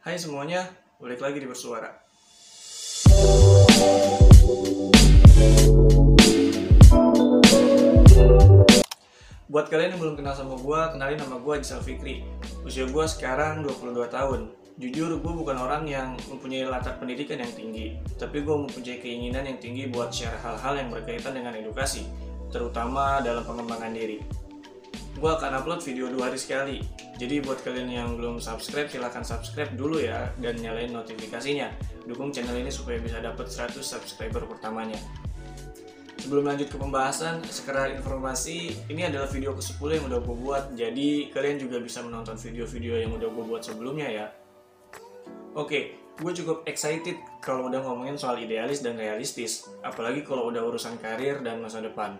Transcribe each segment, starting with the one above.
Hai semuanya, balik lagi di Bersuara. Buat kalian yang belum kenal sama gue, kenalin nama gue Gisel Fikri. Usia gue sekarang 22 tahun. Jujur, gue bukan orang yang mempunyai latar pendidikan yang tinggi, tapi gue mempunyai keinginan yang tinggi buat share hal-hal yang berkaitan dengan edukasi, terutama dalam pengembangan diri. Gue akan upload video dua hari sekali, jadi buat kalian yang belum subscribe, silahkan subscribe dulu ya, dan nyalain notifikasinya. Dukung channel ini supaya bisa dapat 100 subscriber pertamanya. Sebelum lanjut ke pembahasan, sekedar informasi, ini adalah video ke-10 yang udah gue buat, jadi kalian juga bisa menonton video-video yang udah gue buat sebelumnya ya. Oke, gue cukup excited kalau udah ngomongin soal idealis dan realistis, apalagi kalau udah urusan karir dan masa depan.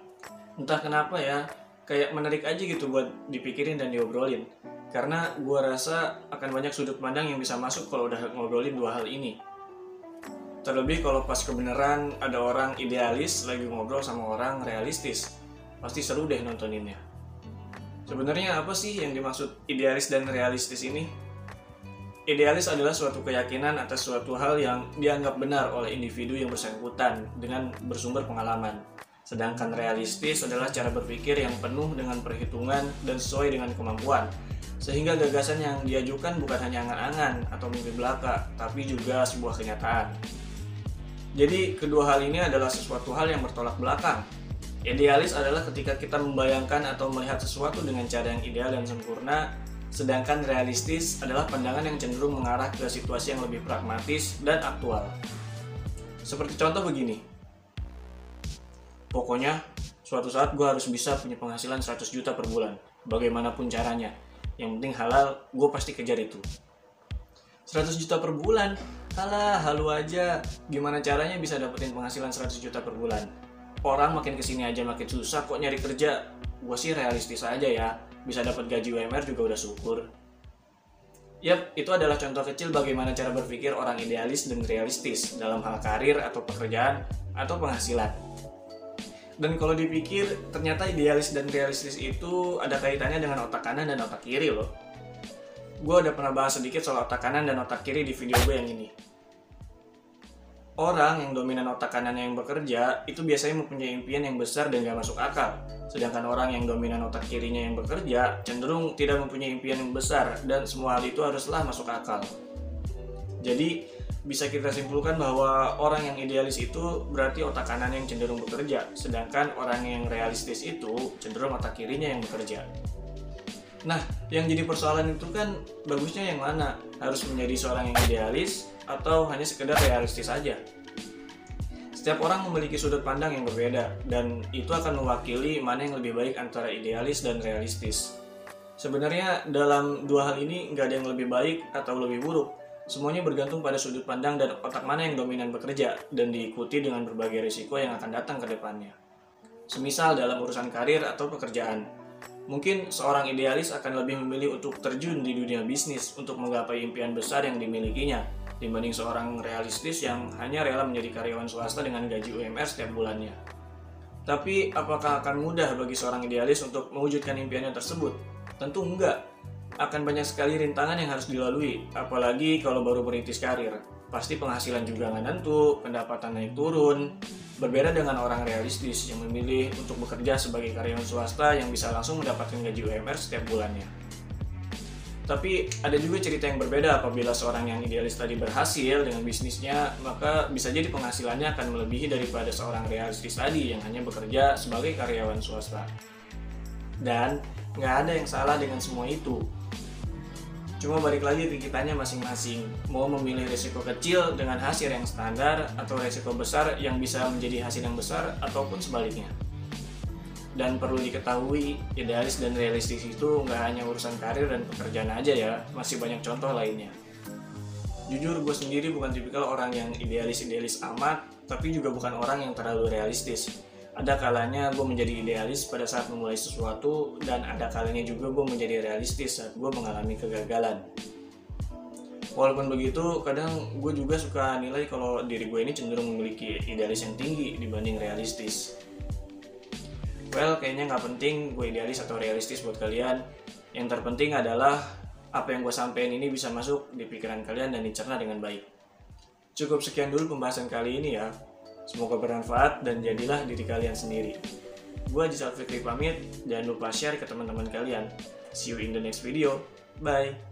Entah kenapa ya, kayak menarik aja gitu buat dipikirin dan diobrolin. Karena gue rasa akan banyak sudut pandang yang bisa masuk kalau udah ngobrolin dua hal ini. Terlebih kalau pas kebenaran ada orang idealis lagi ngobrol sama orang realistis. Pasti seru deh nontoninnya. Sebenarnya apa sih yang dimaksud idealis dan realistis ini? Idealis adalah suatu keyakinan atas suatu hal yang dianggap benar oleh individu yang bersangkutan dengan bersumber pengalaman. Sedangkan realistis adalah cara berpikir yang penuh dengan perhitungan dan sesuai dengan kemampuan. Sehingga gagasan yang diajukan bukan hanya angan-angan atau mimpi belaka, tapi juga sebuah kenyataan. Jadi kedua hal ini adalah sesuatu hal yang bertolak belakang. Idealis adalah ketika kita membayangkan atau melihat sesuatu dengan cara yang ideal dan sempurna, sedangkan realistis adalah pandangan yang cenderung mengarah ke situasi yang lebih pragmatis dan aktual. Seperti contoh begini. Pokoknya, suatu saat gue harus bisa punya penghasilan 100 juta per bulan. Bagaimanapun caranya. Yang penting halal, gue pasti kejar itu. 100 juta per bulan? Alah, halu aja. Gimana caranya bisa dapetin penghasilan 100 juta per bulan? Orang makin ke sini aja makin susah kok nyari kerja. Gue sih realistis aja ya. Bisa dapat gaji UMR juga udah syukur. Yap, itu adalah contoh kecil bagaimana cara berpikir orang idealis dan realistis dalam hal karir atau pekerjaan atau penghasilan. Dan kalau dipikir, ternyata idealis dan realistis itu ada kaitannya dengan otak kanan dan otak kiri loh. Gue udah pernah bahas sedikit soal otak kanan dan otak kiri di video gue yang ini. Orang yang dominan otak kanannya yang bekerja itu biasanya mempunyai impian yang besar dan gak masuk akal. Sedangkan orang yang dominan otak kirinya yang bekerja cenderung tidak mempunyai impian yang besar dan semua hal itu haruslah masuk akal. Jadi bisa kita simpulkan bahwa orang yang idealis itu berarti otak kanan yang cenderung bekerja, sedangkan orang yang realistis itu cenderung otak kirinya yang bekerja. Nah, yang jadi persoalan itu kan bagusnya yang mana? Harus menjadi seorang yang idealis atau hanya sekedar realistis saja? Setiap orang memiliki sudut pandang yang berbeda dan itu akan mewakili mana yang lebih baik antara idealis dan realistis. Sebenarnya dalam dua hal ini nggak ada yang lebih baik atau lebih buruk. Semuanya bergantung pada sudut pandang dan otak mana yang dominan bekerja dan diikuti dengan berbagai risiko yang akan datang ke depannya. Semisal dalam urusan karir atau pekerjaan, Mungkin seorang idealis akan lebih memilih untuk terjun di dunia bisnis untuk menggapai impian besar yang dimilikinya dibanding seorang realistis yang hanya rela menjadi karyawan swasta dengan gaji UMR setiap bulannya. Tapi apakah akan mudah bagi seorang idealis untuk mewujudkan impiannya tersebut? Tentu enggak. Akan banyak sekali rintangan yang harus dilalui, apalagi kalau baru merintis karir. Pasti penghasilan juga nggak nentu, pendapatan naik turun, Berbeda dengan orang realistis yang memilih untuk bekerja sebagai karyawan swasta yang bisa langsung mendapatkan gaji UMR setiap bulannya. Tapi ada juga cerita yang berbeda apabila seorang yang idealis tadi berhasil dengan bisnisnya, maka bisa jadi penghasilannya akan melebihi daripada seorang realistis tadi yang hanya bekerja sebagai karyawan swasta. Dan nggak ada yang salah dengan semua itu. Cuma balik lagi ke kitanya masing-masing. Mau memilih risiko kecil dengan hasil yang standar Atau risiko besar yang bisa menjadi hasil yang besar Ataupun sebaliknya. Dan perlu diketahui Idealis dan realistis itu nggak hanya urusan karir dan pekerjaan aja ya Masih banyak contoh lainnya. Jujur gue sendiri bukan tipikal orang yang idealis-idealis amat Tapi juga bukan orang yang terlalu realistis ada kalanya gue menjadi idealis pada saat memulai sesuatu dan ada kalanya juga gue menjadi realistis saat gue mengalami kegagalan walaupun begitu kadang gue juga suka nilai kalau diri gue ini cenderung memiliki idealis yang tinggi dibanding realistis well kayaknya nggak penting gue idealis atau realistis buat kalian yang terpenting adalah apa yang gue sampein ini bisa masuk di pikiran kalian dan dicerna dengan baik. Cukup sekian dulu pembahasan kali ini ya. Semoga bermanfaat dan jadilah diri kalian sendiri. Gue Haji Fikri pamit, jangan lupa share ke teman-teman kalian. See you in the next video. Bye.